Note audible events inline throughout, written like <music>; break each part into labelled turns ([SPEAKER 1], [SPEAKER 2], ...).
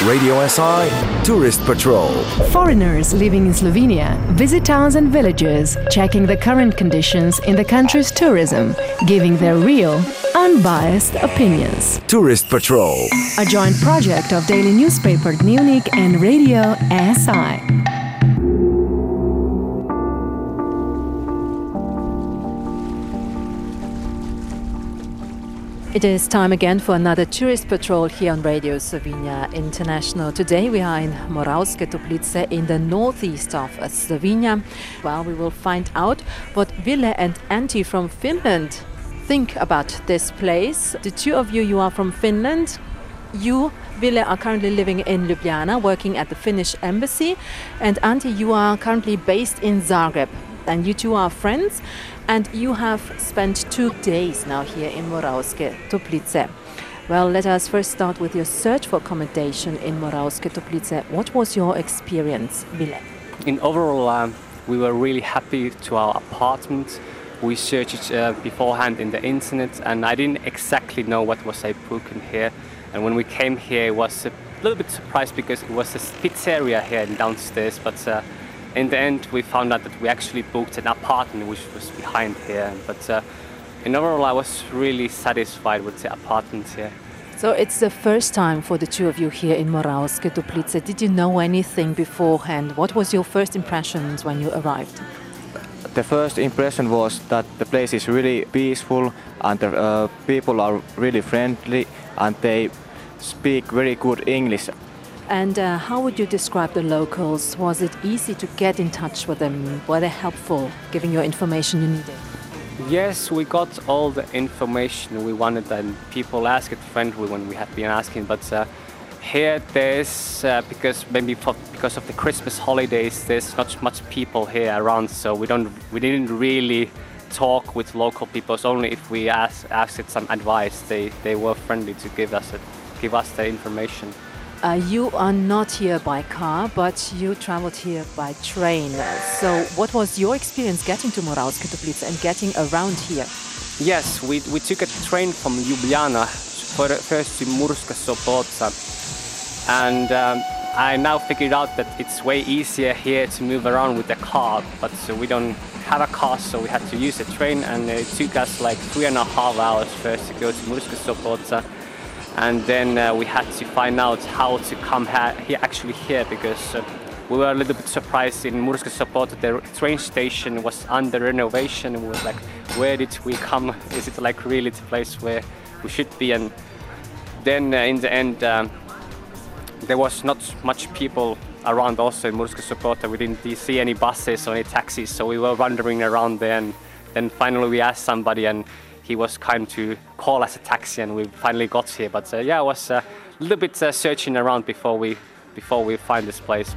[SPEAKER 1] Radio SI Tourist Patrol.
[SPEAKER 2] Foreigners living in Slovenia visit towns and villages, checking the current conditions in the country's tourism, giving their real, unbiased opinions.
[SPEAKER 1] Tourist Patrol.
[SPEAKER 2] A joint project of daily newspaper Dnevnik and Radio SI. It is time again for another tourist patrol here on Radio Slovenia International. Today we are in Moravske Toplice in the northeast of Slovenia. Well, we will find out what Ville and Antti from Finland think about this place. The two of you, you are from Finland. You, Ville, are currently living in Ljubljana, working at the Finnish embassy. And Antti, you are currently based in Zagreb. And you two are friends and you have spent two days now here in Moravske Toplice. Well, let us first start with your search for accommodation in Moravske Toplice. What was your experience, Ville?
[SPEAKER 3] In overall, um, we were really happy to our apartment. We searched uh, beforehand in the internet, and I didn't exactly know what was I here. And when we came here, it was a little bit surprised because it was a pizzeria here downstairs, but uh, in the end, we found out that we actually booked an apartment which was behind here. But uh, in overall, I was really satisfied with the apartment here.
[SPEAKER 2] So it's the first time for the two of you here in Moravske Toplice. Did you know anything beforehand? What was your first impressions when you arrived?
[SPEAKER 4] The first impression was that the place is really peaceful and the uh, people are really friendly and they speak very good English.
[SPEAKER 2] And uh, how would you describe the locals? Was it easy to get in touch with them? Were they helpful, giving you information you needed?
[SPEAKER 3] Yes, we got all the information we wanted, and people asked it friendly when we had been asking. But uh, here, there's uh, because maybe for, because of the Christmas holidays, there's not much people here around, so we don't we didn't really talk with local people. It's only if we asked asked some advice, they they were friendly to give us it, give us the information.
[SPEAKER 2] Uh, you are not here by car, but you traveled here by train. So, what was your experience getting to Moravske Toplice and getting around here?
[SPEAKER 3] Yes, we, we took a train from Ljubljana first to Murska Sobota, and um, I now figured out that it's way easier here to move around with a car, but so we don't have a car, so we had to use a train, and it took us like three and a half hours first to go to Murska Sobota and then uh, we had to find out how to come here actually here because uh, we were a little bit surprised in Murska Sobota the train station was under renovation. We were like where did we come? <laughs> Is it like really the place where we should be? And then uh, in the end um, there was not much people around also in Murska Sobota we didn't see any buses or any taxis so we were wandering around there. And then finally we asked somebody and he was kind to call us a taxi, and we finally got here. But uh, yeah, I was uh, a little bit uh, searching around before we before we find this place.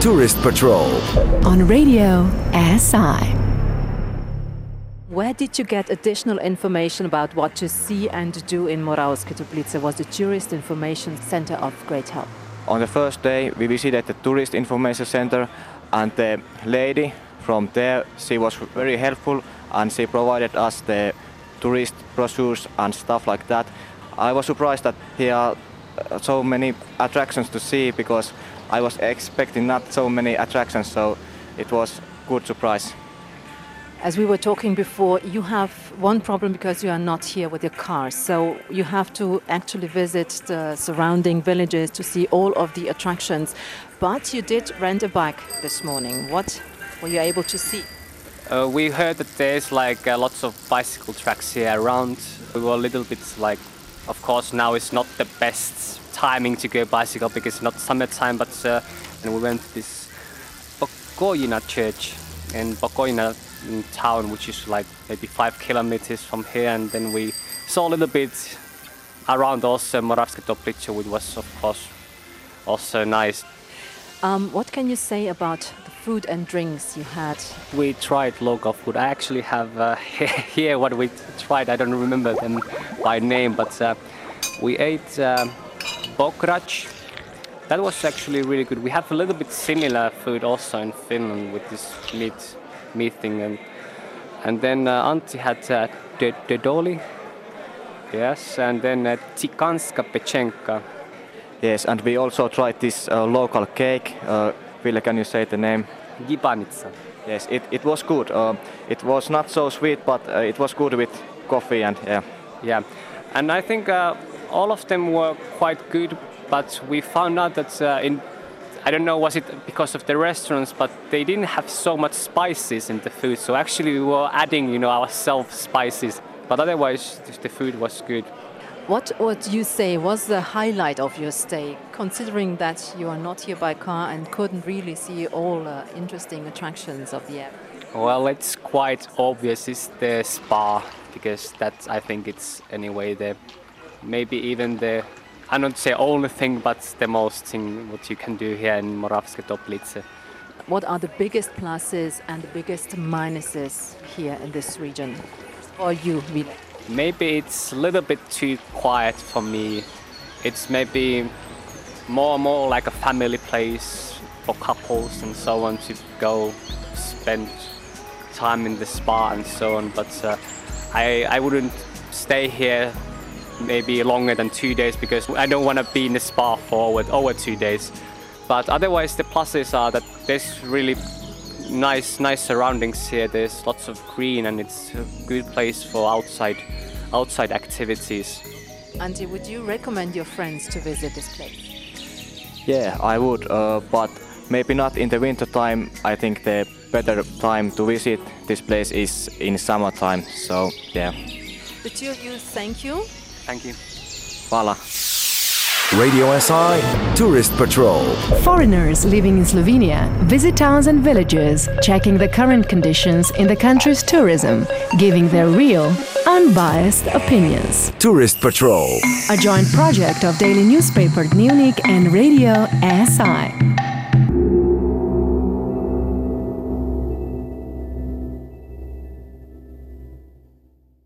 [SPEAKER 1] Tourist Patrol.
[SPEAKER 5] On Radio SI.
[SPEAKER 2] Where did you get additional information about what to see and do in Moravske Toplice? Was the Tourist Information Center of great help?
[SPEAKER 4] On the first day, we visited the Tourist Information Center, and the lady from there, she was very helpful, and she provided us the tourist brochures and stuff like that. I was surprised that here are so many attractions to see because I was expecting not so many attractions, so it was good surprise.
[SPEAKER 2] As we were talking before, you have one problem because you are not here with your car. So you have to actually visit the surrounding villages to see all of the attractions. But you did rent a bike this morning. What were you able to see?
[SPEAKER 3] Uh, we heard that there's like uh, lots of bicycle tracks here around. We were a little bit like, of course, now it's not the best timing to go bicycle because it's not summertime, but uh, and we went to this Bogojina church in Bogojina town, which is like maybe five kilometers from here, and then we saw a little bit around also Moravske Toplice, which was of course also nice.
[SPEAKER 2] Um, what can you say about the food and drinks you had?
[SPEAKER 3] We tried local food. I actually have uh, <laughs> here what we tried. I don't remember them by name, but uh, we ate uh, bograč. That was actually really good. We have a little bit similar food also in Finland with this meat meeting. And, and then uh, Antti had uh, dödöli, yes, and then uh, Tikanska Pechenka.
[SPEAKER 4] Yes, and we also tried this uh, local cake. Uh, Ville, can you say the name?
[SPEAKER 3] Gibanica.
[SPEAKER 4] Yes, it, it was good. Uh, it was not so sweet, but uh, it was good with coffee and yeah.
[SPEAKER 3] Yeah, and I think uh, all of them were quite good, but we found out that uh, in I don't know was it because of the restaurants, but they didn't have so much spices in the food. So actually we were adding, you know, ourselves spices. But otherwise the food was good.
[SPEAKER 2] What would you say was the highlight of your stay, considering that you are not here by car and couldn't really see all uh, interesting attractions of the area?
[SPEAKER 3] Well, it's quite obvious. It's the spa because that I think it's anyway the maybe even the I don't say only thing, but the most thing what you can do here in Moravske Toplice.
[SPEAKER 2] What are the biggest pluses and the biggest minuses here in this region for you?
[SPEAKER 3] Maybe it's a little bit too quiet for me. It's maybe more and more like a family place for couples and so on to go spend time in the spa and so on. But uh, I, I wouldn't stay here maybe longer than two days because I don't want to be in the spa for over, over two days. But otherwise, the pluses are that there's really nice, nice surroundings here. There's lots of green, and it's a good place for outside, outside activities.
[SPEAKER 2] Antti, would you recommend your friends to visit this place?
[SPEAKER 4] Yeah, I would, uh, but maybe not in the winter time. I think the better time to visit this place is in summertime. So yeah.
[SPEAKER 2] The two of you, thank you.
[SPEAKER 3] Thank you.
[SPEAKER 4] Hvala.
[SPEAKER 1] Radio SI Tourist Patrol.
[SPEAKER 5] Foreigners living in Slovenia visit towns and villages, checking the current conditions in the country's tourism, giving their real, unbiased opinions.
[SPEAKER 1] Tourist Patrol.
[SPEAKER 5] A joint project of daily newspaper Dnevnik and Radio SI.